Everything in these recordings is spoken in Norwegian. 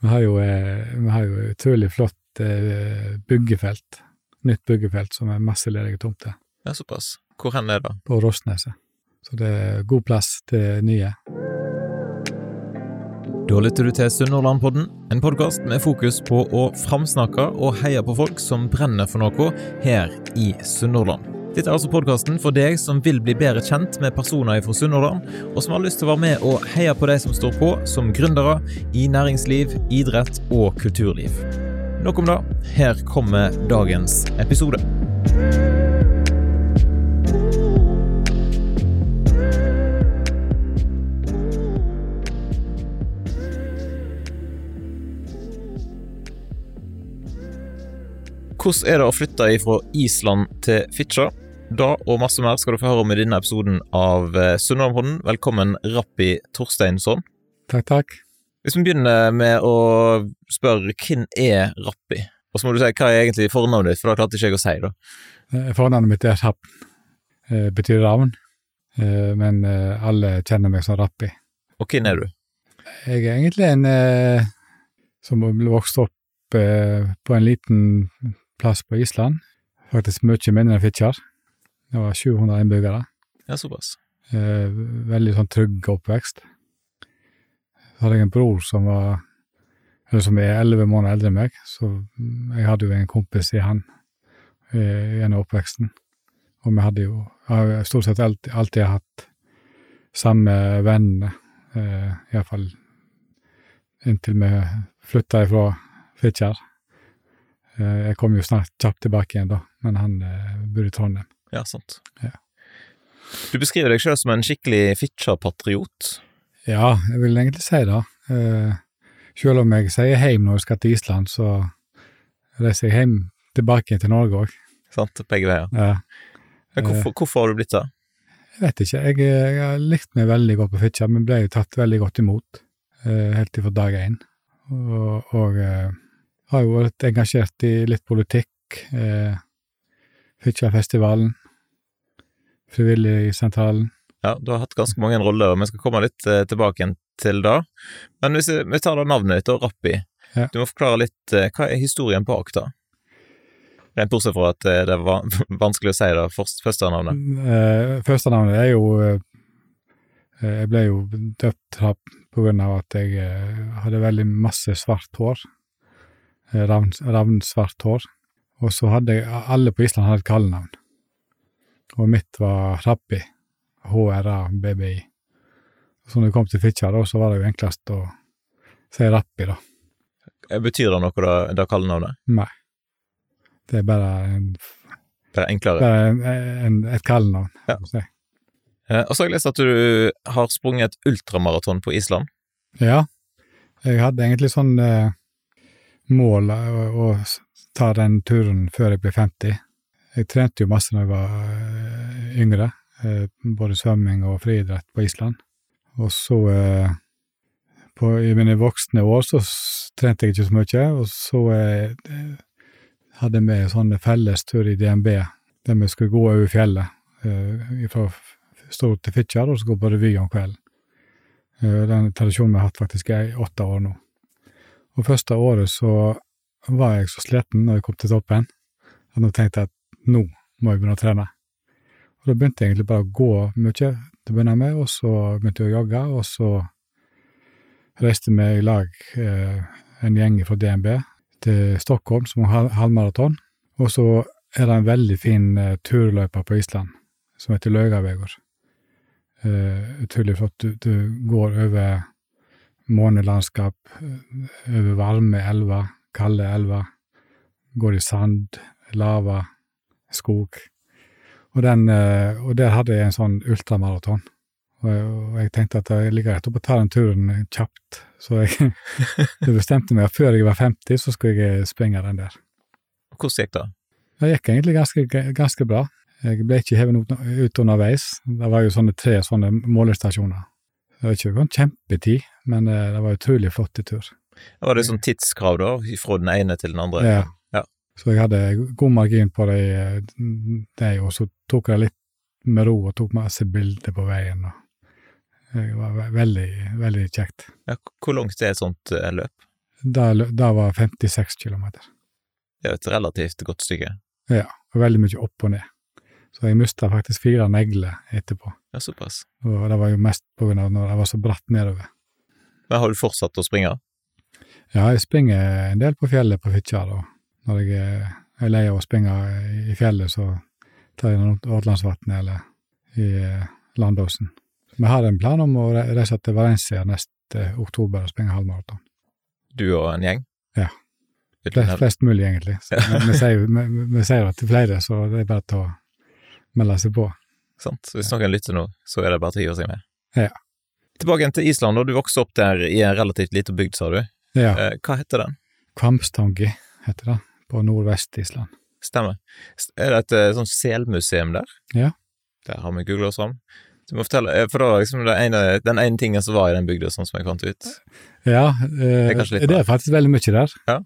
Vi har jo, eh, vi har jo utrolig flott eh, byggefelt. Nytt byggefelt som er masse ledige tomter Ja, såpass. Hvor hen er det? på Rosneset. Så det er god plass til nye. Da lytter du til Sunnhordlandpodden, en podkast med fokus på å framsnakke og heie på folk som brenner for noe her i Sunnhordland. Dette er altså podkasten for deg som vil bli bedre kjent med personer fra Sunnhordland, og som har lyst til å være med og heie på de som står på som gründere i næringsliv, idrett og kulturliv. Nok om det. Her kommer dagens episode. Hvordan er det å flytte fra Island til Fitjar? Da og masse mer skal du få høre om i denne episoden av eh, Sunnmørpodden. Velkommen, Rappi Torsteinsson. Takk, takk. Hvis vi begynner med å spørre hvem er Rappi? Og så må du si hva er egentlig fornavnet ditt, for det klarte ikke jeg å si. da. Eh, Fornavnet mitt er Rapp. Eh, betyr ravn. Men alle kjenner meg som Rappi. Og hvem er du? Jeg er egentlig en som ble vokst opp på en liten plass på Island. Faktisk mye mindre enn Fitjar. Det var 700 innbyggere. Ja, såpass. Eh, veldig sånn trygg oppvekst. Så hadde jeg en bror som var eller som er elleve måneder eldre enn meg, så jeg hadde jo en kompis i han gjennom oppveksten. Og vi hadde jo jeg har stort sett alltid, alltid hatt samme vennene, eh, iallfall inntil vi flytta ifra Fitjar. Eh, jeg kom jo snart kjapt tilbake igjen, da, men han eh, bodde i Trondheim. Ja, sant. Ja. Du beskriver deg sjøl som en skikkelig Fitjar-patriot. Ja, jeg vil egentlig si det. Eh, selv om jeg sier heim når jeg skal til Island, så reiser jeg hjem tilbake til Norge òg. Sant? Begge veier. Ja, hvorfor, hvorfor har du blitt det? jeg vet ikke, jeg, jeg har likt meg veldig godt på Fitjar, men ble jo tatt veldig godt imot eh, helt fra dag én. Og, og eh, har jo vært engasjert i litt politikk. Eh, Fitjarfestivalen, Frivilligsentralen. Ja, du har hatt ganske mange roller, og vi skal komme litt eh, tilbake til det. Men hvis vi tar da navnet ditt, og Rappi. Ja. Du må forklare litt eh, hva er historien bak det? Rent bortsett fra at eh, det var vanskelig å si det først, første navnet. Eh, første navnet er jo eh, Jeg ble jo døpt på grunn av at jeg eh, hadde veldig masse svart hår. Eh, ravn, ravnsvart hår. Og så hadde jeg Alle på Island hadde et kallenavn. Og mitt var Rappi. H-R-A-B-B-I. Så når det kom til Fitjar, da, så var det jo enklest å si Rappi, da. Eh, Betyr det noe, da, det kallenavnet? Nei. Det er bare, en, Det er enklere. bare en, en, et kallenavn. Ja. si. Eh, Og så har jeg lest at du har sprunget et ultramaraton på Island. Ja, jeg hadde egentlig sånn eh, mål å, å ta den turen før jeg ble 50. Jeg trente jo masse da jeg var eh, yngre, eh, både svømming og friidrett på Island. Og så, eh, på, i mine voksne år, så trente jeg ikke så mye, og så hadde vi sånn fellestur i DNB, der vi skulle gå over fjellet, fra Stord til Fitjar, og så gå på revy om kvelden. Den tradisjonen vi har hatt faktisk i åtte år nå. Og første året så var jeg så sliten når jeg kom til toppen, at nå tenkte jeg at nå må jeg begynne å trene. Og da begynte jeg egentlig bare å gå mye til å begynne med, og så begynte jeg å jogge, og så reiste vi i lag, eh, en gjeng fra DNB, til Stockholm som har halvmaraton. Og så er det en veldig fin eh, turløype på Island som heter Løgavegur. Eh, utrolig flott. Du, du går over månelandskap, eh, over varme elver, kalde elver. Går i sand, lava, skog. Og, den, eh, og der hadde jeg en sånn ultramaraton. Og, jeg- tenkte at jeg ligger rett oppe og tar den turen kjapt. Så jeg, jeg bestemte meg at før jeg var 50, så skulle jeg springe den der. Hvordan gikk det? Det gikk egentlig ganske, ganske bra. Jeg ble ikke hevet ut, underveis. Det var jo sånne tre sånne målestasjoner. Det var ikke sånn kjempetid, men eh, det var utrolig flott tur. Var det sånn tidskrav, da, fra den ene til den andre? Ja. Så jeg hadde god margin på det, det og så tok jeg det litt med ro og tok masse bilder på veien. Det var veldig, veldig kjekt. Ja, hvor langt er et sånt eh, løp? Det, var 56 kilometer. Det er jo et relativt godt stykke. Ja, og veldig mye opp og ned. Så jeg mista faktisk fire negler etterpå. Ja, såpass. Og det var jo mest på grunn av når det var så bratt nedover. Men har du fortsatt å springe? Ja, jeg springer en del på fjellet på Fitjar, og når jeg er- lei av å springe i fjellet, så tar jeg rundt Ådlandsvatnet eller i eh, Landåsen. Vi har en plan om å reise til Valencia neste oktober og springe halvmaraton. Du og en gjeng? Ja. Flest, flest mulig, egentlig. Vi, sier, vi, vi sier det til flere, så det er bare til å melde seg på. Sant? Så hvis noen lytter nå, så er det bare til å hive seg med. Ja. Tilbake til Island, og du vokste opp der i en relativt liten bygd, sa du. Ja, Eh, hva heter den? Kvamstangi heter det, på nordvest-Island. Stemmer. Er det et sånn sånt selmuseum der? Ja. Der har vi googla oss fram. Du må fortelle, eh, for det var liksom det ene, den ene tingen som var i den bygda, sånn som jeg fant ut. Ja, er eh, det, er det er faktisk veldig mye der. Ja.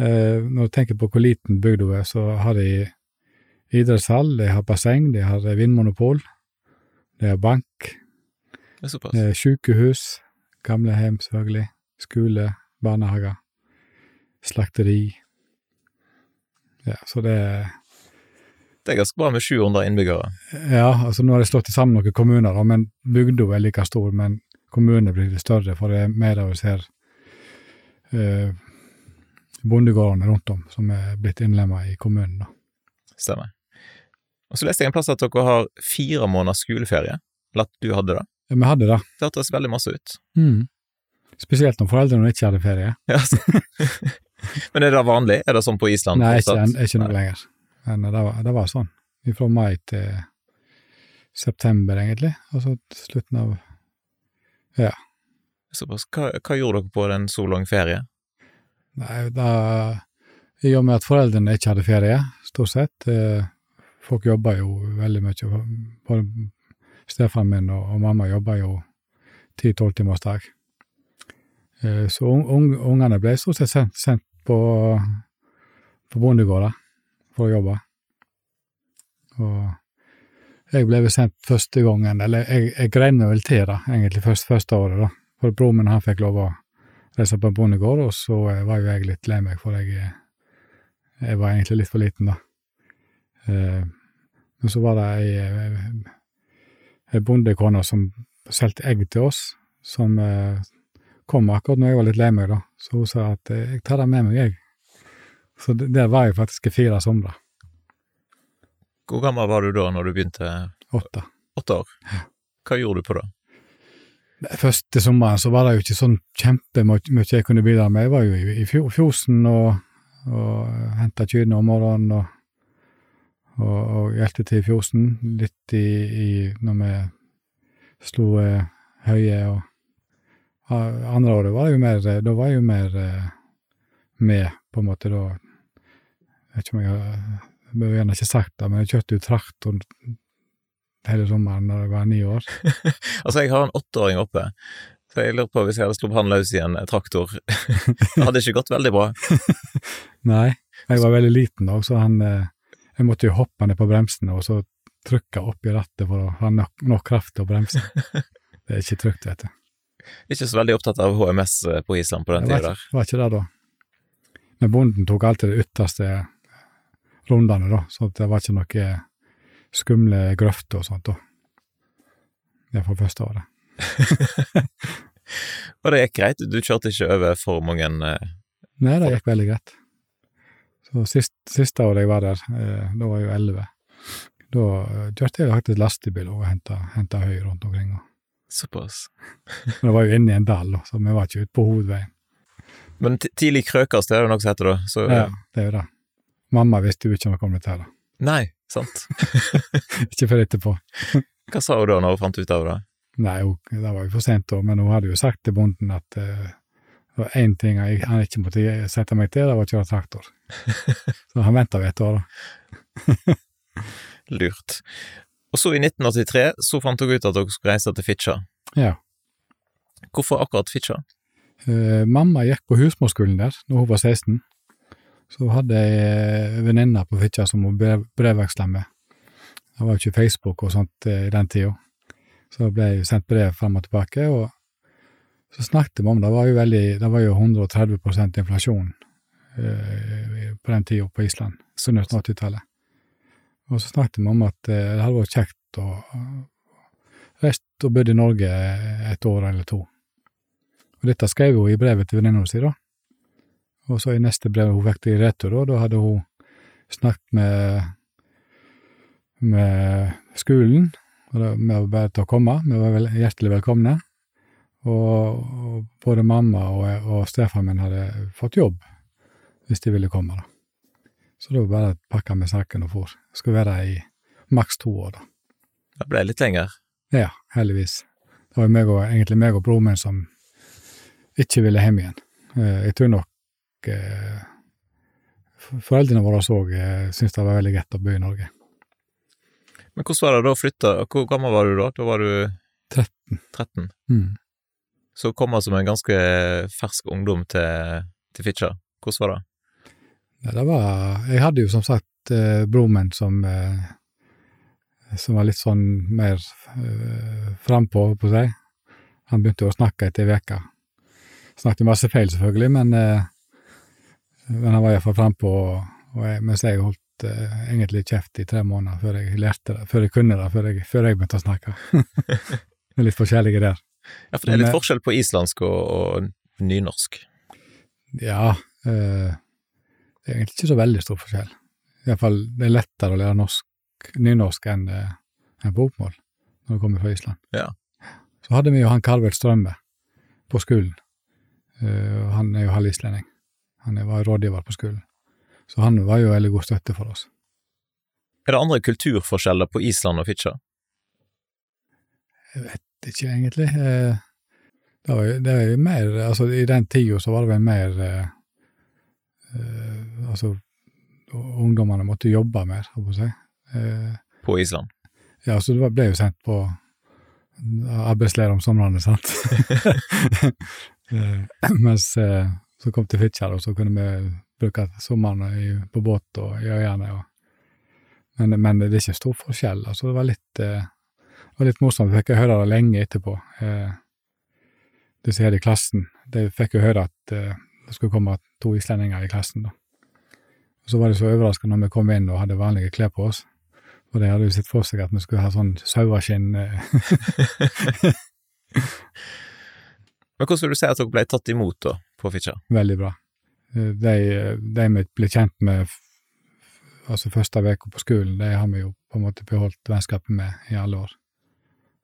Eh, når du tenker på hvor liten bygda er, så har de idrettshall, de har basseng, de har vindmonopol, de har bank, Det er såpass. sykehus, gamlehjem selvfølgelig, skole, barnehager, slakteri. Ja, så det Det er ganske bra med 700 innbyggere. Ja, altså nå har de slått sammen noen kommuner, da, men bygda er like stor, men kommunene blir litt større, for det er mer av oss her eh, bondegårdene rundt om som er blitt innlemma i kommunen. da. Stemmer. Og så leste jeg en plass at dere har fire måneders skoleferie. Eller at du hadde det. Ja, Vi hadde det. Det hørtes veldig masse ut. Mm. Spesielt når foreldrene ikke hadde ferie. Ja. Men er det vanlig? Er det sånn på Island? Nei, ikke, fortsatt? ikke noe Nei. lenger. Men det var, det var sånn. Fra mai til september, egentlig. Altså slutten av Såpass. Hva, hva gjorde dere på en så lang ferie? Nei, da I og med at foreldrene ikke hadde ferie, stort sett eh, Folk jobba jo veldig mye. Både stefaren min og, og mamma jobba jo ti-tolvtimersdag. timers dag. Eh, så un, un, ungene ble stort sett sendt, sendt på, på bondegårder for å jobbe. Og jeg ble sendt første gangen, eller jeg, jeg greide meg vel til det, egentlig, først, første året, da. For broren min han fikk lov å reise på en bondegård, og så var jo jeg litt lei meg, for jeg, jeg var egentlig litt for liten da. Eh, Men så var det ei, ei bondekone som solgte egg til oss, som eh, kom akkurat når jeg var litt lei meg, da. Så hun sa at eh, 'jeg tar det med meg, jeg'. Så det- der var jeg faktisk i fire somre. Hvor gammel var du da når du begynte? Åtte. Åtte år? Hva gjorde du på det? Første sommeren så var det jo ikke sånn kjempemye jeg kunne bidra med. Jeg var jo i, fjosen og, og henta kyrne om morgenen og, og, og hjalp til i fjosen. Litt i, i når vi slo eh, høye og Andre året var jeg jo mer Da var jeg jo mer eh, med, på en måte, da. Jeg vet ikke om jeg har Jeg gjerne ikke sagt det, men jeg kjørte jo traktor hele sommeren da jeg var ni år. Altså, jeg har en åtteåring oppe, så jeg lurer på hvis jeg hadde sluppet han løs i en traktor Det hadde ikke gått veldig bra. Nei, jeg var veldig liten da, så han eh, Jeg måtte jo hoppe ned på bremsene og så trykke opp i rattet for å ha nok, nok kraft til å bremse. Det er ikke trygt, vet du. Ikke så veldig opptatt av HMS på Island på den tida der. var ikke det da. Men bonden tok alltid de ytterste rundene, da, så det var ikke noe skumle grøfter og sånt da. Det var første året. Og det gikk greit, du kjørte ikke over for mange eh, Nei, det gikk veldig greit. Så sist, siste året jeg var der, eh, da var jeg jo elleve, da eh, kjørte jeg faktisk lastebil og henta høy rundt omkring. Og. Såpass. Men det var jo inne i en dal, så vi var ikke ute på hovedveien. Men tidlig krøkast, det er det noe som heter da. Så, Ja, det er jo det. Mamma visste jo ikke noe om dette her, da. Nei, sant. Ikke før etterpå. Hva sa hun da når hun fant ut av det? Nei, hun, det var jo for sent da, men hun hadde jo sagt til bonden at uh, det var én ting jeg, han ikke måtte sette meg til, det var å kjøre traktor. Så han venta et år, da. Lurt. Og så i 1983 så fant dere ut at dere skulle reise til Fitjar. Ja. Hvorfor akkurat Fitjar? Eh, mamma gikk på husmorskolen der når hun var 16. Så hadde jeg venninner venninne på Fitjar som hun brev, brevveksla med. Det var jo ikke Facebook og sånt eh, i den tida. Så ble jeg sendt brev frem og tilbake, og Så snakket vi om det var jo veldig Det var jo 130 inflasjon eh, på den tida på Island, så 1980-tallet. Og så snakket vi om at eh, det hadde vært kjekt å reist og bodd i Norge et år eller to. Og dette skrev hun i brevet til venninna si, da. Og så i neste brev hun fikk i retur, da, da hadde hun snakket med, med skolen, og da, med å bare til å komme, vi var vel, hjertelig velkomne. Og, og både mamma og, og stefaren min hadde fått jobb hvis de ville komme, da. Så da bare pakka vi saken og for. Skulle være i maks to år, da. Det ble litt lenger. Ja, heldigvis. Det var meg og, egentlig meg og broren min som ikke ville hjem igjen. Eh, Jeg tror nok eh, foreldrene våre òg eh, syntes det var veldig greit å bo i Norge. Men hvordan var det da å flytte? Hvor gammel var du da? Da var du 13. 13. Mm. Så kom som en ganske fersk ungdom til, til Fitjar. Hvordan var det? Ja, det var Jeg hadde jo som sagt eh, broren min som eh, som var litt sånn mer eh, frampå, på å si. Han begynte å snakke etter ei uke. Snakket masse feil, selvfølgelig, men, eh, men han var iallfall frampå, mens jeg holdt eh, egentlig kjeft i tre måneder før jeg lærte det, før jeg kunne det, før jeg, før jeg begynte å snakke. Det er litt forskjellige der. Ja, for det er litt Men, eh, forskjell på islandsk og, og nynorsk. Ja, eh, det er egentlig ikke så veldig stor forskjell. Iallfall det er lettere å lære norsk, nynorsk enn en enn bokmål når du kommer fra Island. Ja. Så hadde vi jo han Karvel Strømme på skolen. Uh, han er jo halvislending. Han var rådgiver på skolen. Så han var jo veldig god støtte for oss. Er det andre kulturforskjeller på Island og Fitjar? Jeg vet ikke egentlig. Uh, det, var jo, det var jo mer Altså, i den tida så var det vel mer eh, eh, Altså, ungdommene måtte jobbe mer, holdt på å si. Eh, På Island? ja, så det ble jo sendt på arbeidsleir om somrene, sant. Eh, Mens eh, så kom til Fitjar, og så kunne vi bruke sommeren på båt og i øyene. Og, men, men det er ikke stor forskjell. Altså, det var litt, det var litt morsomt. Vi fikk høre det lenge etterpå. Eh, som her i klassen, de fikk jo høre at det skulle komme to islendinger i klassen. da. Og Så var det så overraskende når vi kom inn og hadde vanlige klær på oss. For de hadde jo sett for seg at vi skulle ha sånn saueskinn eh, Men hvordan vil du si at dere ble tatt imot da, på Fitjar? veldig bra. Eh, De, de vi ble kjent med altså første uka på skolen, de har vi jo på en måte beholdt vennskapet med i alle år.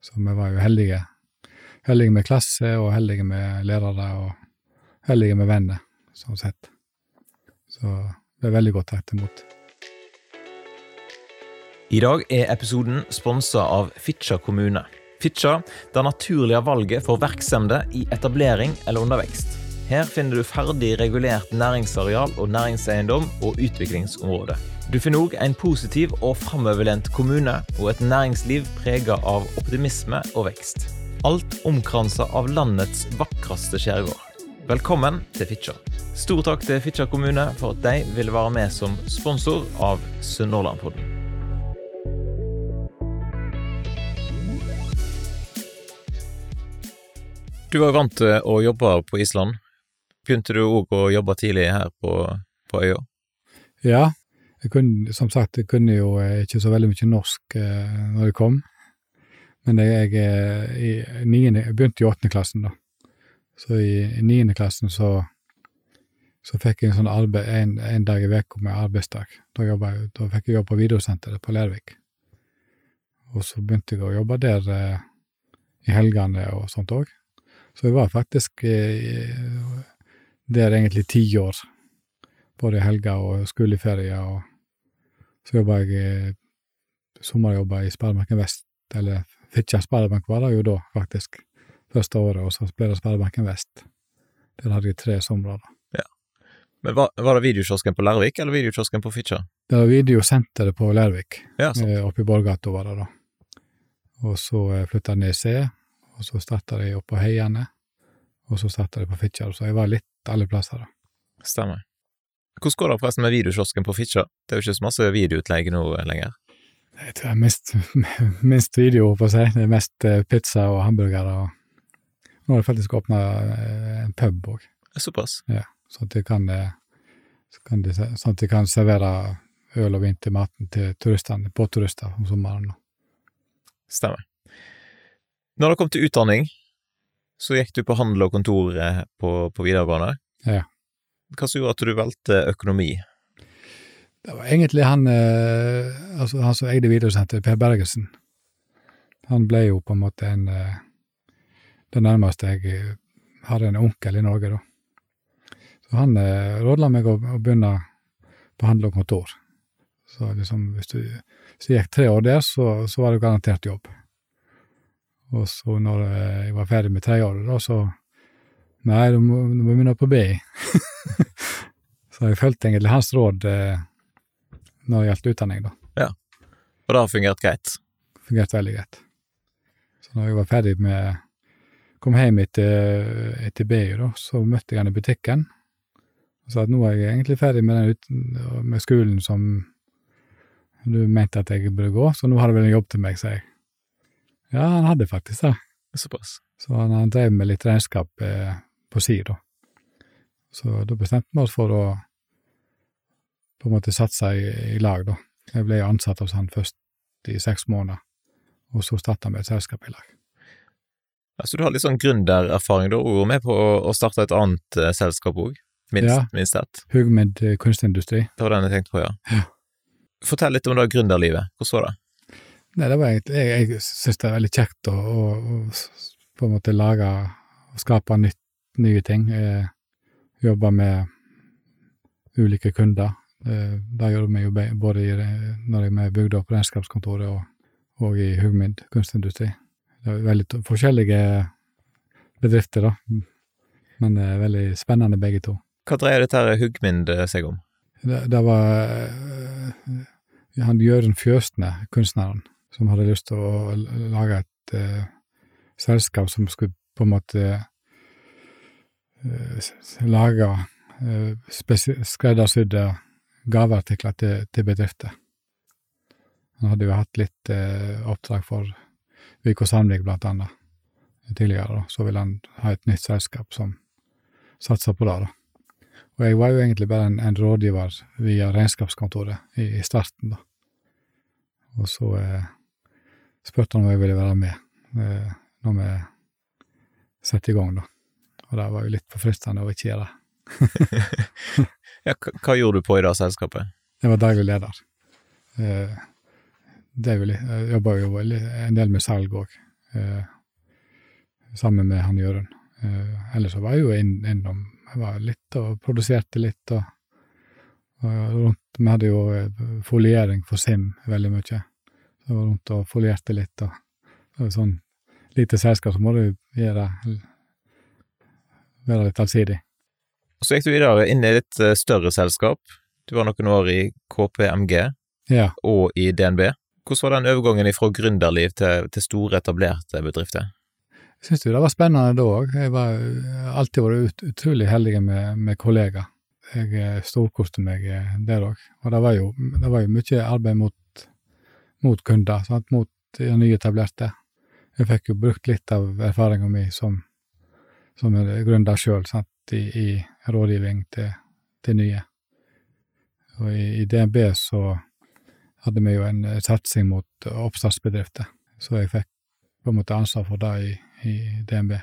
Så vi var jo heldige. Heldige med klasse, og heldige med lærere, og heldige med venner, sånn sett. Så er veldig godt tatt imot. I dag er episoden sponsa av Fitjar kommune. Fitjar det naturlige valget for virksomheter i etablering eller undervekst. Her finner du ferdig regulert næringsareal og næringseiendom og utviklingsområde. Du finner òg en positiv og framoverlent kommune og et næringsliv prega av optimisme og vekst. Alt omkransa av landets vakreste skjærgård. Velkommen til Fitjar. Stor takk til Fitjar kommune for at de ville være med som sponsor av Sunnhordlandpodden. Du var vant til å jobbe på Island. Begynte du òg å jobbe tidlig her på, på øya? Ja, jeg kunne, som sagt, jeg kunne jo eh, ikke så veldig mye norsk eh, når jeg kom. Men jeg, jeg, eh, i niende, jeg begynte i åttende klassen, da. Så i, i niende klassen så, så fikk jeg en sånn arbeid, en, en dag i uka med arbeidsdag. Da, jeg, da fikk jeg jobb på videosenteret på Lervik. Og så begynte jeg å jobbe der eh, i helgene og sånt òg. Så jeg var faktisk eh, der egentlig ti år både i helger og skoleferie, og så jobba jeg i sommerjobba i Sparebanken Vest, eller Fitjar Sparebank var det jo da, faktisk, første året, og så ble det Sparebanken Vest. Der hadde jeg tre somre, da. Men var, var det videokiosken på Lærvik eller videokiosken på Fitjar? Det var videosenteret på Lærvik, Ja, eh, oppe i Borggata var det da. Og så eh, flytta jeg ned C, og så starta jeg opp på Heiane, og så starta jeg på Fitjar, så jeg var litt alle plasser, da. Stemmer. Hvordan går det forresten med videokiosken på Fitjar? Det er jo ikke så masse videoutleie nå lenger. Jeg tror det er minst, minst video, på å si. Det er mest eh, pizza og hamburgere og, Nå har de faktisk åpna en pub òg, Såpass. sånn at de kan, eh, kan de, sånn at de kan servere øl og vin til maten til turistene, båtturister om sommeren. Stemmer. Når det kom til utdanning, så gikk du på handel og kontor eh, på, på videregående. Ja. Hva som gjorde at du valgte økonomi? Det var egentlig han, eh, altså han som eide videosenteret, Per Bergersen. Han ble jo på en måte en eh, Det nærmeste jeg eh, hadde en onkel i Norge, da. Så han eh, rådla meg å, å begynne på handel og kontor. Så liksom, hvis du, så gikk tre år der, så, så var det garantert jobb. Og så når eh, jeg var ferdig med tredjeåret, da, så Nei, du må, du må begynne på B. så jeg fulgte egentlig hans råd eh, når det gjaldt utdanning, da. Og det har fungert greit. Fungert veldig greit. Så når jeg var ferdig med Kom hjem etter, etter BU, da, så møtte jeg han i butikken. Og sa at nå er jeg egentlig ferdig med, den med skolen som du mente at jeg burde gå, så nå har du vel en jobb til meg, sa jeg. Ja, han hadde faktisk det. Såpass. Så han, han drev med litt regnskap eh, på si, da. Så da bestemte vi oss for å på en måte satse i, i lag, da. Jeg ble ansatt hos han først i seks måneder, og så starta vi et selskap i lag. Altså, du har litt sånn gründererfaring, da, og var med på å, starte et annet uh, selskap òg. Minst, Ja. minst ett. Hugmid eh, kunstindustri. Det var den jeg tenkte på, ja. Ja. Fortell litt om det gründerlivet. Hvordan var det? Nei, det var egentlig, jeg, jeg syns det er veldig kjekt å, å, å på en måte lage og skape nytt, nye ting. Eh, jobbe med ulike kunder. Eh, det gjør vi jo både i, når jeg vi bygda opp regnskapskontoret og, og i Hugmid kunstindustri. Det er veldig forskjellige bedrifter, da, men er veldig spennende begge to. Hva dreier dette Hugmind eh, seg om? Det, det var uh, han Jørund Fjøsne, kunstneren, som hadde lyst til å lage et uh, selskap som skulle på en måte eh, s- lage eh, skreddersydde gaveartikler til, til bedrifter. Han hadde jo hatt litt eh, oppdrag for Viggo Sandvik, blant annet, tidligere, da. så ville han ha et nytt selskap som satser på det, da. Og jeg var jo egentlig bare en, en rådgiver via regnskapskontoret i, i starten, da. Og så eh, spurte han om jeg ville være med eh, når vi satte i gang, da. Og det var jo litt forfriskende å ikke gjøre det. Ja, hva, gjorde du på i det selskapet? Jeg var daglig leder. Eh, det er jo jeg jobber jo en del med salg òg, eh, sammen med han Jørund. Eh, ellers så var jeg jo inn, innom Jeg var litt og produserte litt og, og rundt Vi hadde jo eh, foliering for Sim veldig mye. Så jeg var rundt og folierte litt og sånn lite selskap, så må du gjøre være litt allsidig. Så gikk du videre inn i et eh, større selskap. Du var noen år i KPMG Ja. og i DNB. Hvordan var den overgangen fra gründerliv til, til store, etablerte bedrifter? Jeg syns det var spennende da òg. Jeg har alltid vært ut, utrolig heldig med, med kollegaer. Jeg eh, storkoste meg eh, der òg. Og det var jo, det var jo mye arbeid mot, mot kunder, sant? mot nyetablerte. Jeg fikk jo brukt litt av erfaringa mi som, som gründer sjøl, i, i rådgivning til, til nye. Og i, i DNB så hadde vi jo en eh, satsing mot eh, oppstartsbedrifter, så jeg fikk på en måte ansvar for det i, i DNB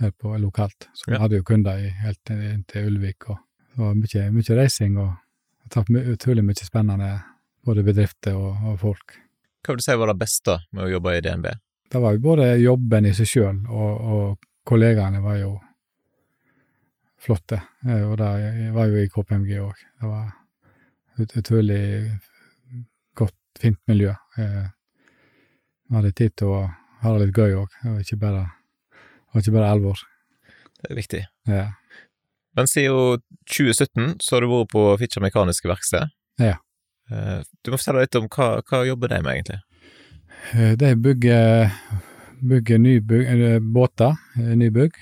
her på lokalt. Så vi Ja. hadde jo kunder i, helt inn til Ulvik, og det var mye, mye reising, og traff utrolig mye spennende både bedrifter og, og folk. Hva vil du si var det beste med å jobbe i DNB? Det var jo både jobben i seg sjøl, og, og kollegaene var jo flotte. Eh, Og det var jo i KPMG òg. Det var utrolig fint miljø. Eh, Vi hadde tid til å ha det litt gøy òg. og ikke bare, ikke bare alvor. Det er viktig. Ja. Men siden 2017 så har du vært på Fitjar Mekaniske Verksted. Ja. Eh, Du må fortelle litt om hva, hva jobber de med, egentlig? Eh, De bygger, bygger nybygg, båter, nybygg.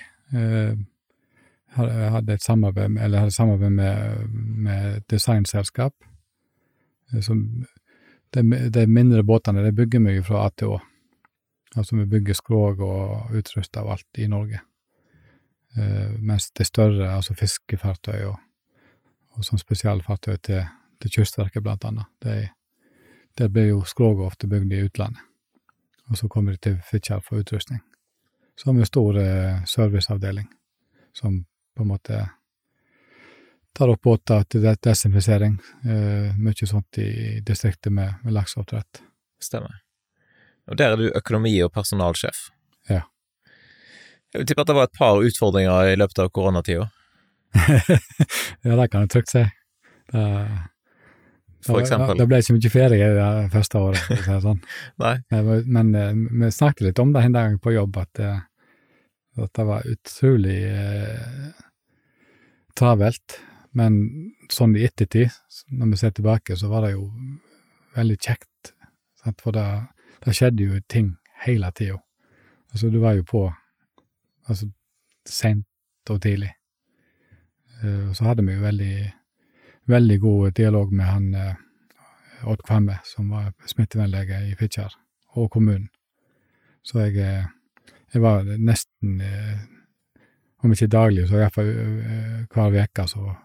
Hadde et samarbeid, eller hadde samarbeid med, med et designselskap. Som, de, de mindre båtene de bygger mye fra A til Å. Altså vi bygger skrog og utruster av alt i Norge. Uh, mens det større, altså fiskefartøy og, og sånn spesialfartøy til, til Kystverket, blant annet, de, der blir jo skroget ofte bygd i utlandet. Og så kommer de til Fitjar for utrustning. Så har vi en stor uh, serviceavdeling som på en måte tar opp båter til de- desinfisering. Eh, mye sånt i distriktet med, med lakseoppdrett. Stemmer. Og der er du økonomi- og personalsjef. Ja. Jeg vil tippe at det var et par utfordringer i løpet av koronatida. ja, det kan jeg trygt si. Det, For eksempel. Det ble ikke mye ferie det første året, for å si det sånn. Nei? Men eh, vi snakket litt om det en dag på jobb, at, eh, at det var utrolig eh, travelt. Men sånn i ettertid, når vi ser tilbake, så var det jo veldig kjekt. Sant? For det, det skjedde jo ting hele tida. Altså, du var jo på altså, seint og tidlig. Eh, Og så hadde vi jo veldig, veldig god dialog med han eh, Odd Kvamme, som var smittevernlege i Fitjar, og kommunen. Så jeg, eh, jeg var nesten, om ikke daglig, så iallfall hver uke, så,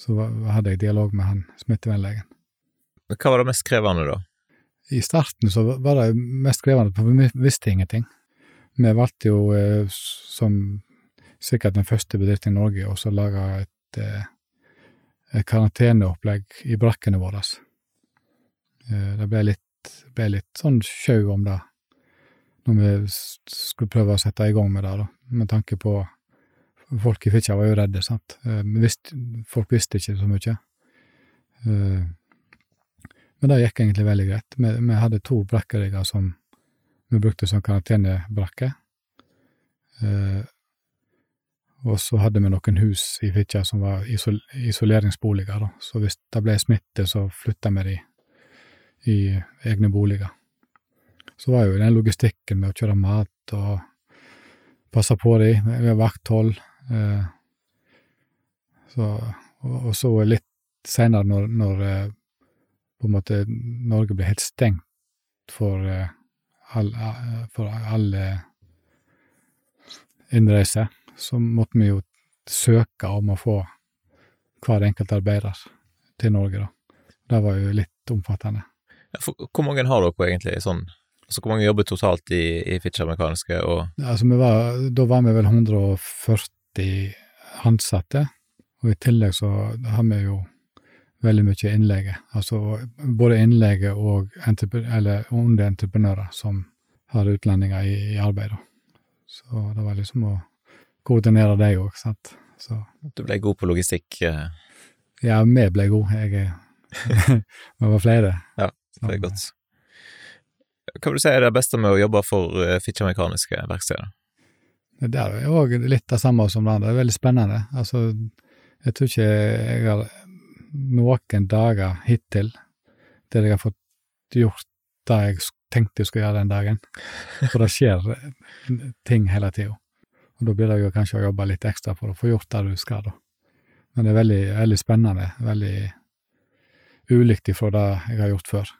så hadde jeg dialog med han smittevernlegen. Hva var det mest krevende, da? I starten så var det mest krevende, for vi visste ingenting. Vi valgte jo, eh, som sikkert den første bedriften i Norge, å lage et, eh, et karanteneopplegg i brakkene våre. Eh, Det ble litt, ble litt sånn sjau om det, når vi skulle prøve å sette i gang med det, da, med tanke på Folk i Fitjar var jo redde, sant. Eh, vi folk visste ikke så mye. Eh, Men det gikk egentlig veldig greit. Vi, vi hadde to brakkerigger som vi brukte som karantenebrakker. Eh, og så hadde vi noen hus i Fitjar som var isol isoleringsboliger, da. Så hvis det ble smitte, så flytta vi de i egne boliger. Så var jo den logistikken med å kjøre mat og passe på de, vi vakthold. Eh, så, og, og så litt seinere, når, når eh, på en måte Norge ble helt stengt for eh, all, for alle innreise, så måtte vi jo søke om å få hver enkelt arbeider til Norge, da. Det var jo litt omfattende. Ja, hvor mange har dere egentlig sånn? Altså, Hvor mange jobber totalt i, i Fitjar Mekaniske, og Altså, var, da var vi vel 140 ansatte, og i tillegg så har vi jo veldig mye innleie. Altså både innleie og underentreprenører som har utlendinger i, i arbeid. Så det var liksom å koordinere det òg, sant. Så du ble god på logistikk? eh, ja, vi ble gode. Jeg Vi var flere. Ja, Det er godt. Hva vil du si er det beste med å jobbe for uh, Fitjar Mekaniske verksteder? Det er jo litt det samme som det andre. Det er veldig spennende. Altså, jeg tror ikke jeg har noen dager hittil der jeg har fått gjort det jeg tenkte jeg skulle gjøre den dagen. For det skjer ting hele tida. Og da blir det jo kanskje å jobbe litt ekstra for å få gjort det du skal, da. Men det er veldig, veldig spennende. Veldig ulikt ifra det jeg har gjort før.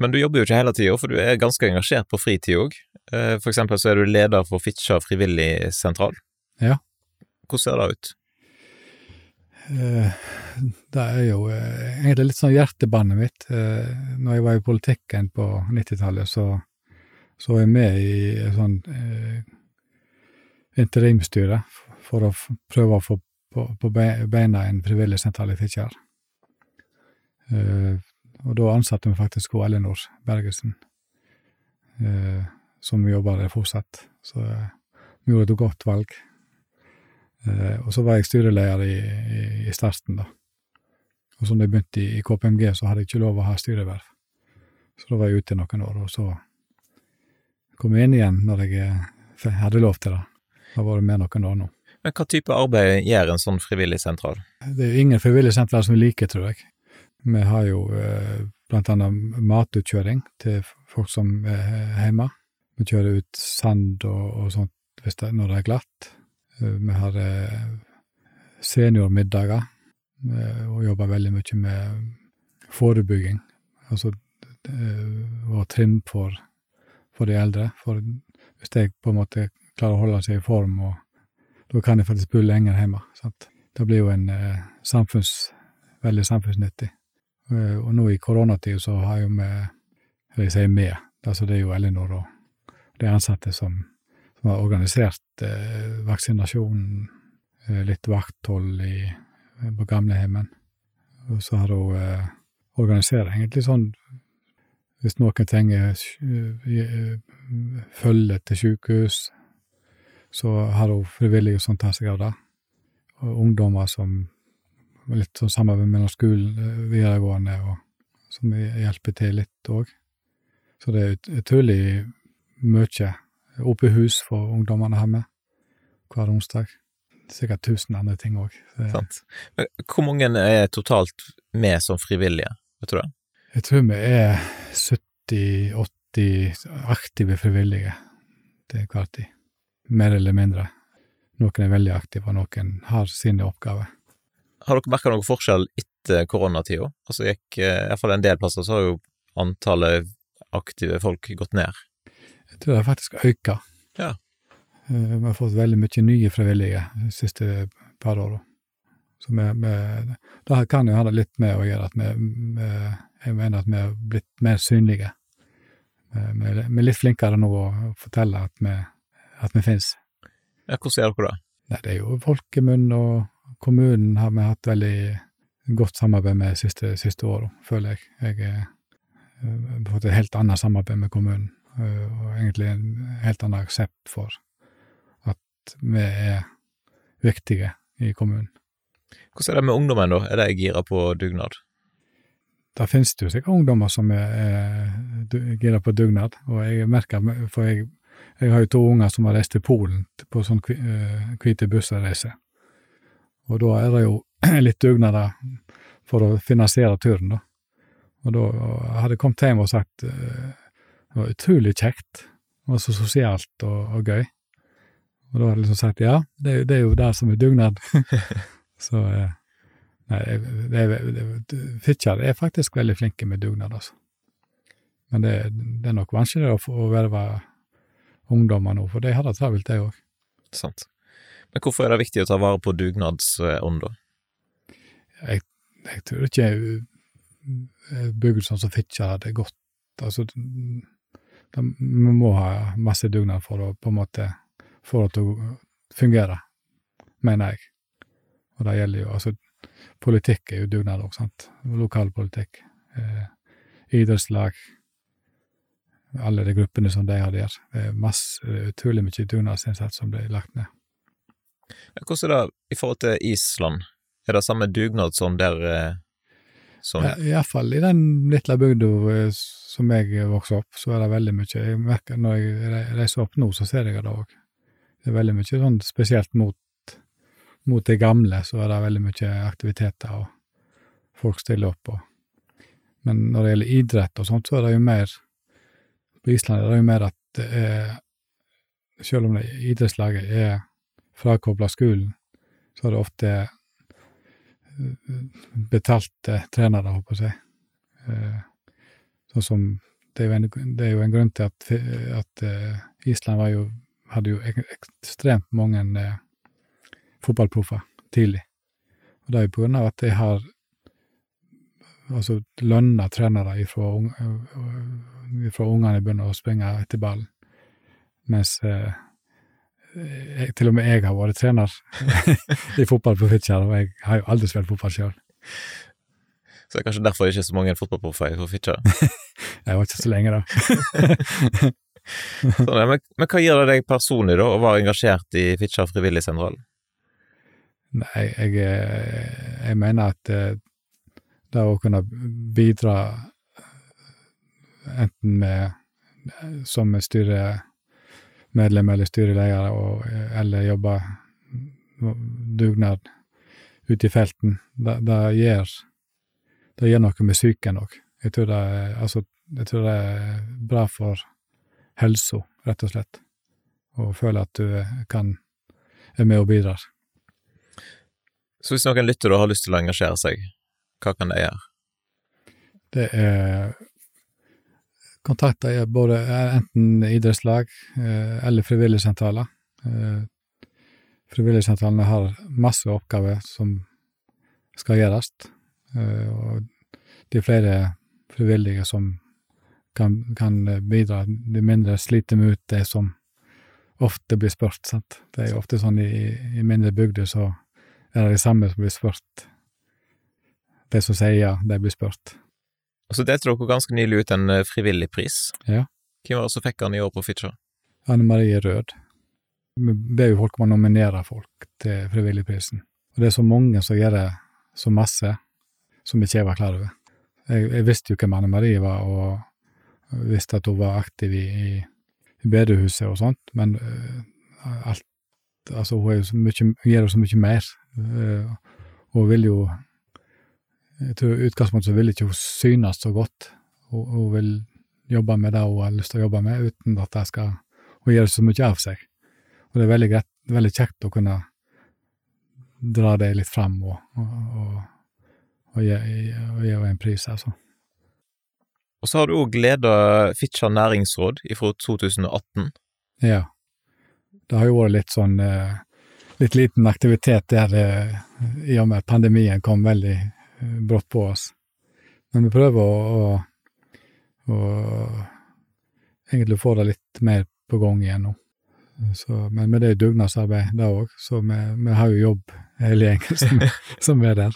Men du jobber jo ikke hele tida, for du er ganske engasjert på fritid òg. For eksempel så er du leder for Fitjar frivillig sentral. Ja. Hvordan ser det ut? Eh, Det er jo eh, egentlig litt sånn hjertebarnet mitt. Eh, Når jeg var i politikken på 90-tallet, så, så var jeg med i sånn eh, interimstyre for å prøve å få på, på beina en frivillig sentral i Fitjar. Eh, og da ansatte vi faktisk hun Ellinor Bergesen, eh, som jobber der fortsatt. Så eh, vi gjorde et godt valg. Eh, og så var jeg styreleder i, i, i starten, da. Og så da jeg begynte i, i KPMG, så hadde jeg ikke lov å ha styreverv. Så da var jeg ute noen år, og så kom jeg inn igjen når jeg eh, hadde lov til det. Har vært med noen år nå. Men hva type arbeid gjør en sånn frivillig sentral? Det er ingen frivillig sentral som vi liker, tror jeg. Vi har jo eh, blant annet matutkjøring til folk som er hjemme. Vi kjører ut sand og, og sånt hvis det, når det er glatt. Eh, vi har eh, seniormiddager eh, og jobber veldig mye med forebygging. Altså og trim for, for de eldre. For hvis jeg på en måte klarer å holde seg i form og da kan jeg faktisk bo lenger hjemme. Sant? Det blir jo en samfunns, veldig samfunnsnyttig. Og nå i koronatid så har jo vi, eller jeg sier vi, altså det er jo Elinor og de ansatte som, som har organisert eh, vaksinasjonen, eh, litt vakthold i, på gamlehjemmen. Og så har hun eh, organisert egentlig sånn hvis noen trenger følge til sykehus, så har hun frivillige som tar seg av det. Og ungdommer som Litt sånn samarbeid mellom skolen, videregående, og som hjelper til litt òg. Så det er utrolig mye oppe hus for ungdommene her med hver onsdag. Sikkert tusen andre ting òg. Hvor mange er totalt med som frivillige, vet du det? Jeg tror vi er 70-80 aktive frivillige til hver tid. Mer eller mindre. Noen er veldig aktive, og noen har sine oppgaver. Har dere merka noen forskjell etter koronatida? Altså gikk eh, iallfall en del plasser så har jo antallet aktive folk gått ned. Det har faktisk økt. Ja. Eh, vi har fått veldig mye nye frivillige de siste par åra. Så vi, vi, det kan jo ha det litt med å gjøre at vi, vi jeg mener at vi har blitt mer synlige. Vi er litt flinkere nå å fortelle at vi, at vi finnes. Ja, hvordan gjør dere det? Nei, det er jo folkemunn, og kommunen har vi hatt veldig godt samarbeid med de siste, siste åra, føler jeg. Jeg har fått et helt annet samarbeid med kommunen, og egentlig en helt annen aksept for at vi er viktige i kommunen. Hvordan er det med ungdommen, da? Er de gira på dugnad? Da finnes det jo sikkert ungdommer som er, er gira på dugnad, og jeg merker, for jeg, jeg, har jo to unger som har reist til Polen på sånn eh, hvite bussreise, og da er det jo litt dugnader for å finansiere turen, da. Og da hadde jeg kommet hjem og sagt eh, det var utrolig kjekt, det var så sosialt og, og gøy. Og da hadde jeg liksom sagt ja, det, det er jo det som er dugnad. så eh, Nei, Fitjar er faktisk veldig flinke med dugnad, altså. Men det, det er nok vanskeligere å, å verve ungdommer nå, for de har det travelt, de òg. Sant. Men hvorfor er det viktig å ta vare på dugnadsånda? Jeg, jeg tror ikke bygd sånn som Fitjar hadde gått. Altså, vi må ha masse dugnad for å på en måte få det til å fungere, mener jeg. Og det gjelder jo altså politikk er jo dugnad òg, sant. Lokalpolitikk. Eh, idrettslag. Alle de gruppene som de har der. Det er masse, utrolig mye dugnadsinnsats som blir lagt ned. Hvordan er det i forhold til Island? Er det samme dugnad som der eh, som Iallfall i den lille bygda eh, som jeg vokste opp, så er det veldig mye Jeg merker Når jeg reiser opp nå, så ser jeg det òg. Det er veldig mye sånn spesielt mot mot det gamle så er det veldig mye aktiviteter, og folk stiller opp. Og. Men når det gjelder idrett og sånt, så er det jo mer På Island er det jo mer at det er Selv om det idrettslaget er frakobla skolen, så er det ofte betalte trenere, håper jeg. Sånn som det er, en, det er jo en grunn til at, at Island jo, hadde jo ekstremt mange fotballproffer tidlig. Og det er jo på grunn av at de har altså lønna trenere ifra, ifra ungene begynner å springe etter ballen, mens eh, jeg, til og med jeg har vært trener i fotball på Fitjar, og jeg har jo aldri spilt fotball sjøl. Så det er kanskje derfor ikke så mange fotballproffer på Fitjar? jeg var ikke så lenge, da. sånn, men, men, hva gir det deg personlig, da, å være engasjert i Fitjar frivilligsentral? Nei, jeg, eh, jeg mener at eh, det å kunne bidra enten med som styremedlem eller styreleder, og, eller jobbe dugnad ute i felten, det, det, gjør, det gjør noe med psyken òg. Jeg, tror det, altså, jeg tror det er bra for helsa, rett og slett, å føle at du kan, er med og bidrar. Så hvis noen lytter og har lyst til å engasjere seg, hva kan de gjøre? Det er kontakter er både enten idrettslag eh, eller frivilligsentraler. Eh, frivilligsentralene har masse oppgaver som skal gjøres, eh, og det er flere frivillige som kan, kan bidra. De mindre sliter med ut det som ofte blir spurt, sant. Det er jo ofte sånn i, i mindre bygder så er det de samme som blir spurt. De som sier ja, de blir spurt. Og så delte dere ganske nylig ut en frivillig pris. Ja. Hvem var det som fikk den i år på Fitjar? Anne Marie Rød. Vi ber jo folk om å nominere folk til Frivilligprisen. Og det er så mange som gjør det så masse, som ikke jeg var klar over. Jeg, jeg visste jo hvem Anne Marie var, og visste at hun var aktiv i, i, i bedehuset og sånt, men uh, alt Altså, hun, er jo så mye, gjør jo så mye mer. Uh, hun vil jo Jeg tror utgangspunktet så vil ikke hun synes så godt. Hun, hun vil jobbe med det hun har lyst til å jobbe med, uten at det skal Hun gjør så mye av seg. Og det er veldig, greit, veldig kjekt å kunne dra det litt fram og, og, og, og gi, gi henne en pris, altså. Og så har du òg leda Fitjar næringsråd fra 2018. Ja. Det har jo vært litt sånn eh, litt liten aktivitet der eh, i og med at pandemien kom veldig brått på oss. Men vi prøver å, å, å egentlig få det litt mer på gang igjen nå. Så, men, men det er dugnadsarbeid, det òg, så vi, vi, har jo jobb hele gjengen som, som, er der.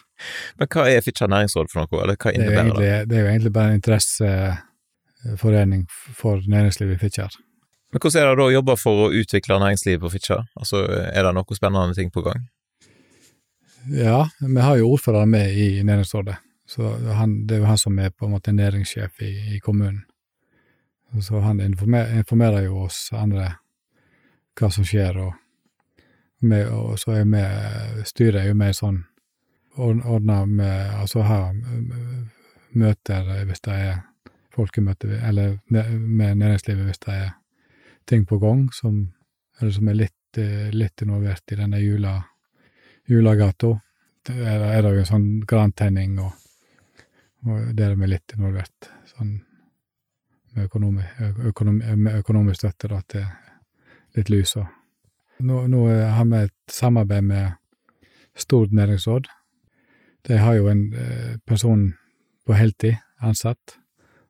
Men hva er Fitjar næringsråd for noe, eller hva innebærer det? det? er jo egentlig bare en interesseforening for næringslivet i Fitjar. Men hvordan er det da å jobbe for å utvikle næringslivet på Fitjar? Altså, er det noe spennende ting på gang? Ja, vi har jo ordføreren med i næringsrådet, så han, det er jo han som er på en måte næringssjef i, i kommunen. Så han informerer, informerer jo oss andre hva som skjer, og, med, og så er vi Styret er jo mer sånn ordna med Altså ha møter hvis det er folkemøter, eller med næringslivet hvis det er ting på gang som, eller som er litt, litt involvert i denne jula, julagata. Der er det jo sånn grantenning, og, og der er vi litt involvert. Sånn med, økonomi, økonomi, med økonomisk støtte da, til litt lys og nå, nå, har vi et samarbeid med Stord næringsråd. De har jo en eh, person på heltid ansatt,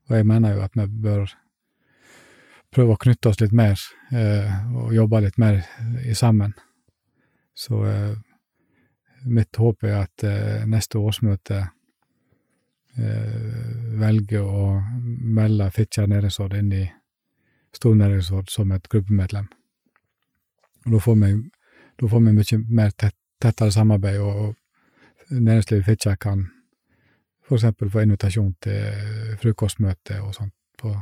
og jeg mener jo at vi bør prøve å knytte oss litt mer eh, og jobbe litt mer sammen. Så eh, mitt håp er at eh, neste årsmøte eh, velger å melde Fitjar næringsråd inn i Stor næringsråd som et gruppemedlem. Og da får vi, mye mer tett, tettere samarbeid, og, og næringslivet i Fitjar kan eksempel få invitasjon til frokostmøte og sånt på,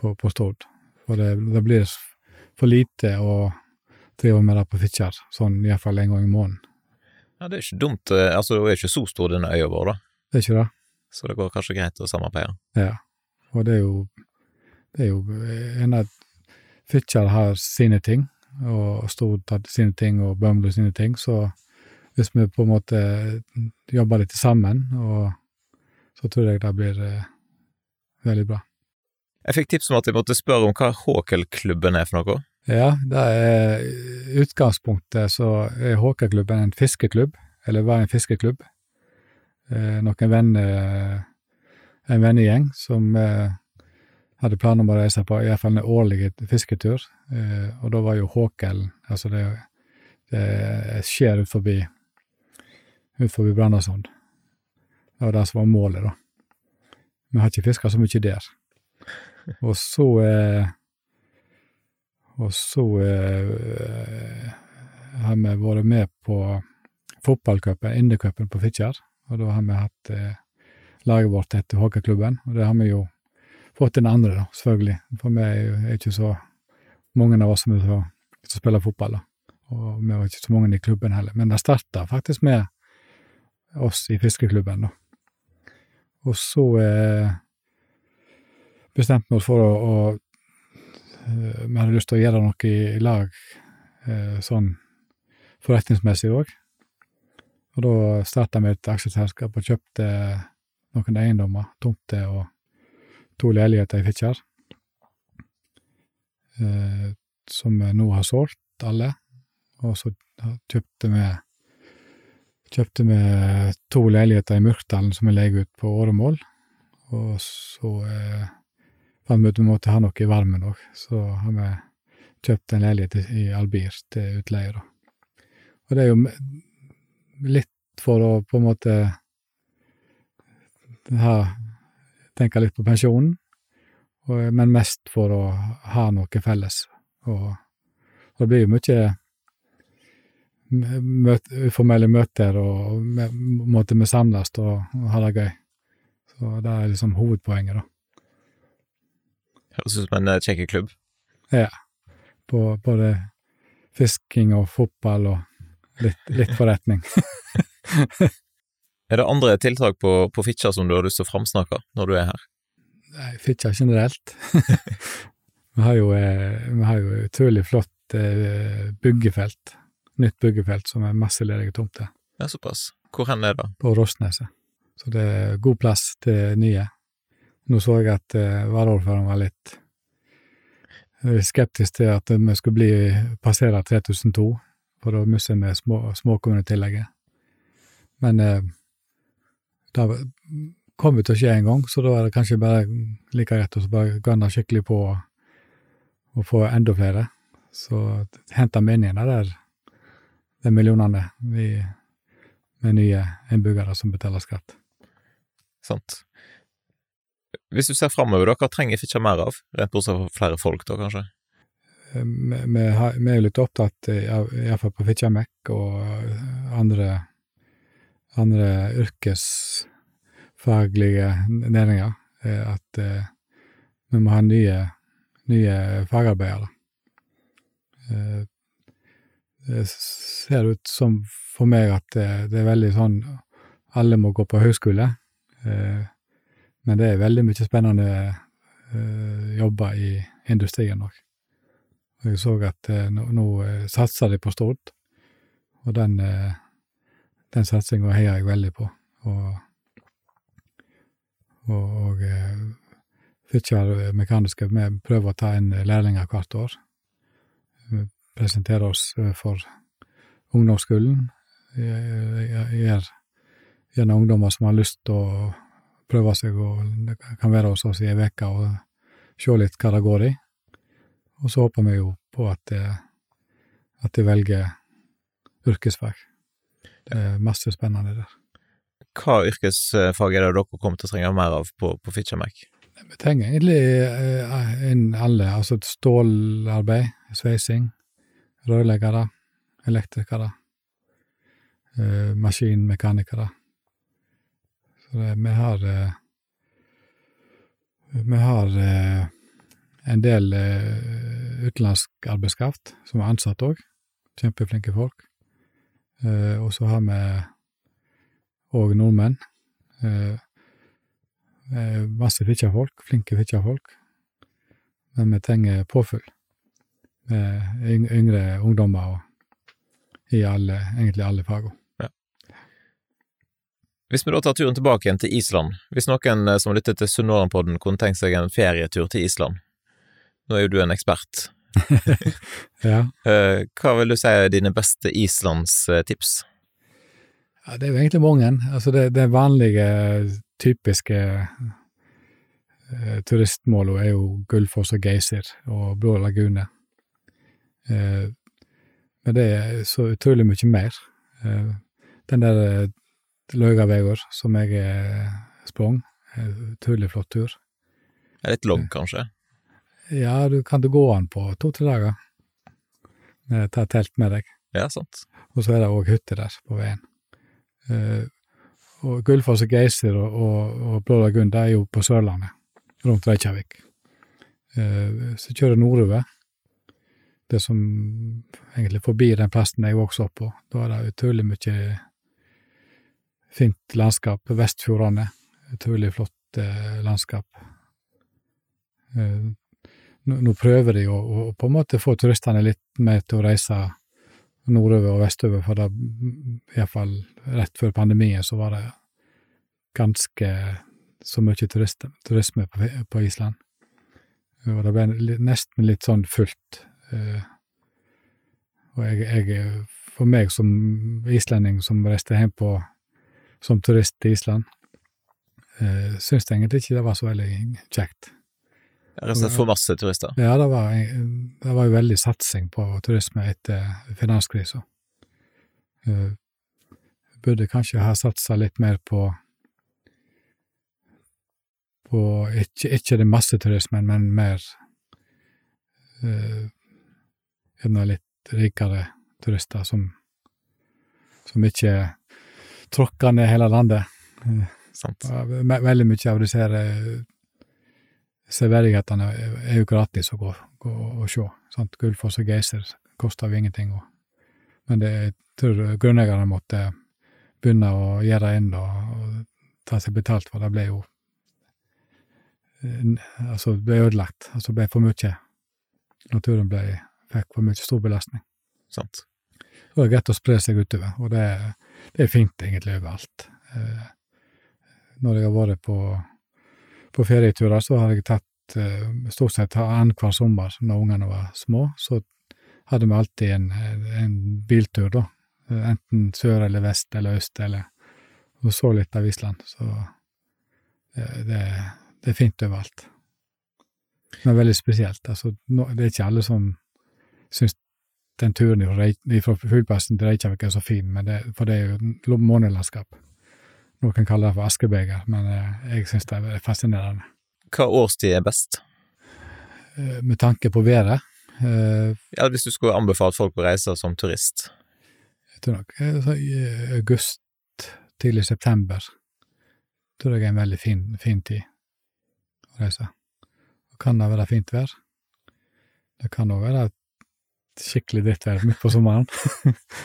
på, på Stord. For det, det, blir for lite å drive med det på Fitjar, sånn iallfall en gang i måneden. Ja, det er ikke dumt. Eh, altså, det er ikke så stor denne øya vår, da. Det er ikke det. Så det går kanskje greit å samarbeide. Ja, og det er jo det er jo en av Fitjar har sine ting, og Stord har sine ting, og Bømlo sine ting, så hvis vi på en måte jobber litt sammen, og så tror jeg det blir eh, veldig bra. Jeg fikk tips om at jeg måtte spørre om hva Håkelklubben er for noe? Ja, det er utgangspunktet så er Håkerklubben en fiskeklubb, eller var en fiskeklubb. Eh, noen venner, en vennegjeng som eh, hadde planer om å reise på i hvert fall en årlig fisketur, eh, og da var jo Håkelen, Altså, det, det skjer ut forbi ut forbi Brandasund. Det var det som var målet, da. Vi har ikke fiska så mye der. Og så eh, Og så eh, har vi vært med på fotballcupen, Indercupen på Fitjar, og da har vi hatt eh, laget vårt etter hockeyklubben, og det har vi jo fått den andre, da, selvfølgelig. For vi er ikke så mange av oss som, så, som spiller fotball, da. Og vi var ikke så mange i klubben heller. Men det starta faktisk med oss i fiskeklubben, da. Og så eh, bestemte vi oss for å, å Vi hadde lyst til å gjøre noe i lag, eh, sånn forretningsmessig òg. Og da starta vi et aksjeselskap og kjøpte noen eiendommer, tomter og to leiligheter i Fitjar, eh, som vi nå har solgt alle, Og så kjøpte vi kjøpte vi to leiligheter i Myrkdalen som vi leier ut på åremål. Og så eh, fant vi ut vi måtte ha noe i varmen òg, så har vi kjøpt en leilighet i Albir til utleie, da. Og det er jo litt for å på en måte ha tenke litt på pensjonen, og, men mest for å ha noe felles. Og, og det blir jo mye møte, uformelle møter, og måte vi samles og, og ha det gøy. Så det er liksom hovedpoenget, da. Høres ut som en kjekk klubb. Ja. På både fisking og fotball og litt, litt forretning. er det andre tiltak på, på Fitjar som du har lyst til å framsnakke når du er her? Nei, Fitjar generelt. vi, har jo, eh, vi har jo utrolig flott eh, byggefelt. Nytt byggefelt som er masse ledige tomter. Ja, såpass. Hvor hen er det? På Rosneset. Så det er god plass til nye. Nå så jeg at uh, varaordføreren var litt skeptisk til at vi skulle bli passere 3002, for da mister vi små, småkommunetillegget. Men uh, det kom jo til å skje en gang, så da er det kanskje bare like rett å bare gønne skikkelig på å få enda flere. Så henter vi inn igjen der de millionene vi, med nye innbyggere som betaler skatt. Sant. Hvis du ser framover, hva trenger Fitjar mer av? Rent bortsett fra flere folk, da, kanskje? Vi, vi, har, vi er jo litt opptatt, iallfall på Fitjar Mek og andre, andre yrkesfaglige næringer, at vi må ha nye, nye fagarbeidere. Det ser ut som for meg at det, det er veldig sånn alle må gå på høyskole. Eh, men det er veldig mye spennende uh, jobber i industrien òg. Jeg så at uh, nå, nå uh, satser de på Stord, og den, den satsinga heier jeg veldig på. Og, og, og Fitjar Mekaniske vi prøver å ta inn lærlinger hvert år. Vi presenterer oss for ungdomsskolen. Gjør gjerne ungdommer som har lyst til å prøve seg og kan være hos oss i ei uke og se litt hva det går i. Og så håper vi jo på at, at de velger yrkesfag. Det er masse spennende der. Hva yrkesfag er det dere kommer til å trenge mer av på, på Fitjamek? Vi trenger egentlig inn alle, altså stålarbeid, sveising, rørleggere, elektrikere, maskinmekanikere. Så det, vi har eh, Vi har eh, en del eh, utenlandsk arbeidskraft som er ansatt òg. Kjempeflinke folk. Og så har vi òg nordmenn. Masse fittjafolk, flinke fittjafolk. Men vi trenger påfyll med yngre ungdommer i alle, egentlig alle fagene. Hvis vi da tar turen tilbake igjen til Island, hvis noen eh, som har lyttet til Sunnmørenpodden kunne tenkt seg en ferietur til Island, nå er jo du en ekspert. ja. Eh, hva vil du si er dine beste islandstips? Ja, det er jo egentlig mange. Altså det, det vanlige, typiske eh, turistmålene er jo Gullfoss og Geysir og Blå lagune. Eh, men det er så utrolig mye mer. Eh, den der Laugavegård, som jeg eh, sprang. Utrolig flott tur. Det er litt lang, kanskje? Ja, du kan du gå an på to-tre dager. Ta telt med deg. Ja, sant. Og så er det òg hytte der på veien. Uh, og Gullfoss og Geysir og, og, og Blå lagun, er jo på Sørlandet, rundt Reykjavik. Uh, så kjører nordover, det som egentlig forbi den plassen jeg vokste opp på. Da er det utrolig mye fint landskap. Vestfjordane, utrolig flott eh, landskap. Eh, nå, nå, prøver de å, å, på en måte få turistene litt med til å reise nordover og vestover, for det iallfall rett før pandemien, så var det ganske så mye turister, turisme på, på, Island. Og det ble nesten litt sånn fullt. Eh, Og jeg, jeg, for meg som islending som reiste hjem på som turist til Island, Uh, syns egentlig ikke det var så veldig kjekt. Rett og slett for masse turister. Ja, det var, det var jo veldig satsing på turisme etter finanskrisa. Uh, burde kanskje ha satsa litt mer på på ikke, ikke den masseturismen, men mer uh, gjerne litt rikere turister som som ikke tråkker ned hele landet. Sant. Veldig mye av disse her severdighetene er jo gratis å gå, gå og se. Sant? Gullfoss og Geiser koster jo ingenting. Og, men det, jeg tror grunneierne måtte begynne å gjøre inn og, og ta seg betalt, for det ble jo Altså, det ble ødelagt. Altså, det ble for mye. Naturen ble, fikk for mye stor belastning. Sant. Så det er greit å spre seg utover, og det, det er fint egentlig overalt. Eh, når jeg har vært på på ferieturer så har jeg tatt stort sett annenhver sommer når ungene var små, så hadde vi alltid en, en biltur, da. Enten sør eller vest eller øst eller Og så litt av Island. Så det, det er fint overalt. Er veldig spesielt. Altså, det er ikke alle som syns den turen fra flyplassen til Reykjavik er så fin, men det, for det er jo månelandskap. Noen kaller det for askebeger, men jeg syns det er fascinerende. Hva årstid er best? Med tanke på været? Ja, Hvis du skulle anbefalt folk å reise som turist? Jeg tror nok august, tidlig september, tror jeg er en veldig fin, fin tid å reise. Og kan det være fint vær? Det kan òg være skikkelig drittvær midt på sommeren.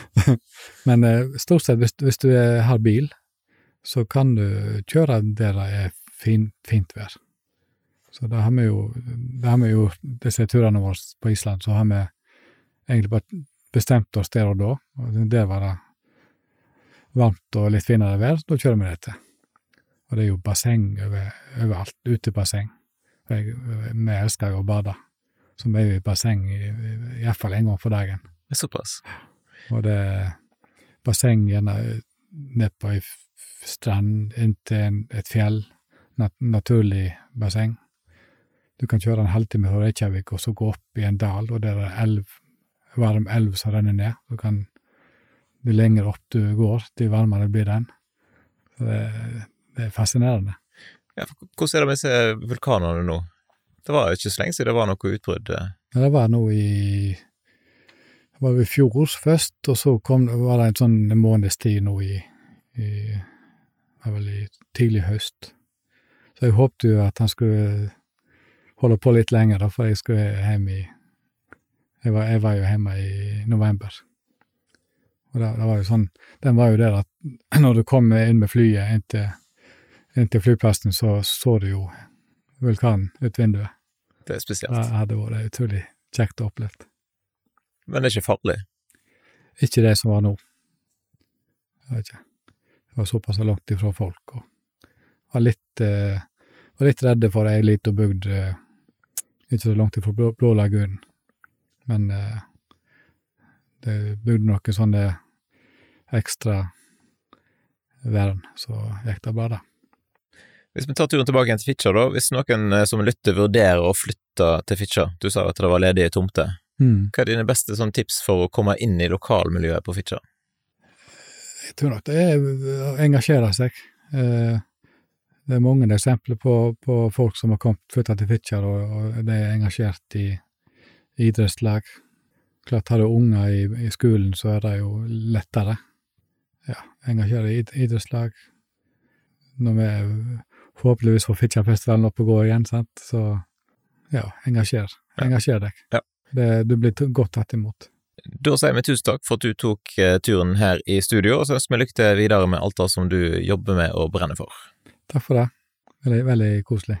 Men stort sett, hvis, hvis du har bil, så kan du kjøre der det er fin, fint vær. Så da har vi jo, da har vi jo disse turene våre på Island, så har vi egentlig bare bestemt oss der og da, og der var det varmt og litt finere vær, da kjører vi dette. Og det er jo basseng over, overalt, utebasseng. Jeg, vi elsker jo å bade, vi er jo i basseng iallfall en gang for dagen. Det er såpass? Og det er basseng gjerne ned på ei strand inntil et fjell, nat naturlig basseng. Du kan kjøre en halvtime fra Reykjavik og så gå opp i en dal, og der er elv, varm elv som renner ned. Du kan, jo lenger opp du går, jo varmere blir den. Så det, det er fascinerende. Ja, hvordan er det med disse vulkanene nå? Det var jo ikke så lenge siden det var noe utbrudd? Ja, det var noe i Det var i fjor først, og så kom, var det en sånn måneds tid nå i, i Det var vel i tidlig høst. Så jeg håpte jo at han skulle holde på litt lenger, da, for jeg skulle hjem i jeg var, jeg var jo hjemme i november. Og det, det, var jo sånn Den var jo der at når du kom inn med flyet inn til, inn til flyplassen, så så du jo vulkanen ut vinduet. Det er spesielt. Det hadde vært utrolig kjekt å oppleve. Men det er ikke farlig? Ikke det som var nå. Jeg vet ikke. Det var såpass langt ifra folk, og var litt, eh, var litt redde for ei lita bygd eh, ikke så langt ifra Blå, Blå lagunen. Men eh, det bygde noen sånne ekstra vern, så gikk det bra, da. Hvis vi tar turen tilbake igjen til Fitjar, da. Hvis noen som lytter vurderer å flytte til Fitjar, du sa at det var ledige tomter. Mm. Hva er dine beste sånn, tips for å komme inn i lokalmiljøet på Fitjar? Jeg tror nok det er å engasjere seg. Eh, det er mange eksempler på, på folk som har kommet flytta til Fitjar, og, og de er engasjert i idrettslag. Klart, har du unger i, i, skolen, så er det jo lettere. Ja, engasjere i idrettslag. Når vi forhåpentligvis får Fitjarfestivalen opp og gå igjen, sant, så ja, engasjer. Engasjer deg. Ja. Det, du blir godt tatt imot. Da sier vi tusen takk for at du tok turen her i studio, og så ønsker vi lykke til videre med alt det som du jobber med og brenner for. Takk for det. Veldig, veldig koselig.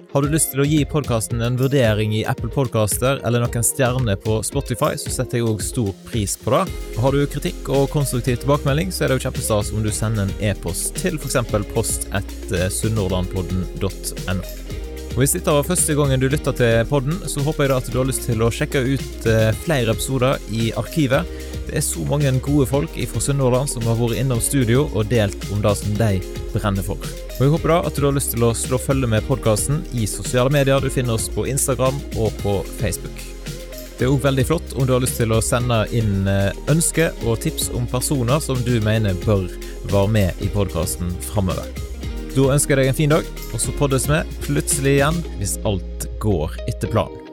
Har du lyst til å gi podkasten en vurdering i Apple Podcaster eller noen stjerner på Spotify, så setter jeg òg stor pris på det. Har du kritikk og konstruktiv tilbakemelding, så er det jo kjempestas om du sender en e-post til f.eks. post etter sunnhordlandpodden.no. Og Hvis dette var første gangen du lytta til podden, så håper jeg da at du har lyst til å sjekke ut eh, flere episoder i arkivet. Det er så mange gode folk fra Sunnhordland som har vært innom studio og delt om det som de brenner for. Og Jeg håper da at du har lyst til å slå følge med podkasten i sosiale medier. Du finner oss på Instagram og på Facebook. Det er òg veldig flott om du har lyst til å sende inn eh, ønsker og tips om personer som du mener bør være med i podkasten framover. Da ønsker jeg deg en fin dag, og så poddes vi plutselig igjen hvis alt går etter planen.